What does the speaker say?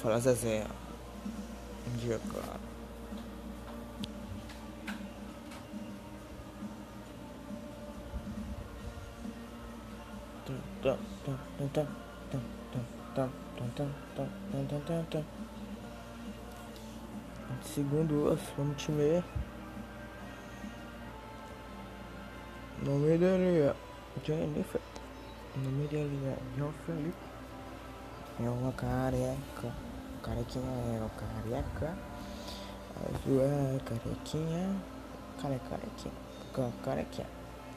Fala Zezé. Bom dia, cara. Segundo vamos time nome dele é Jennifer nome dele é João Felipe é uma careca. Carequinha é uma careca. Azul é carequinha. Care carequinha. Carequinha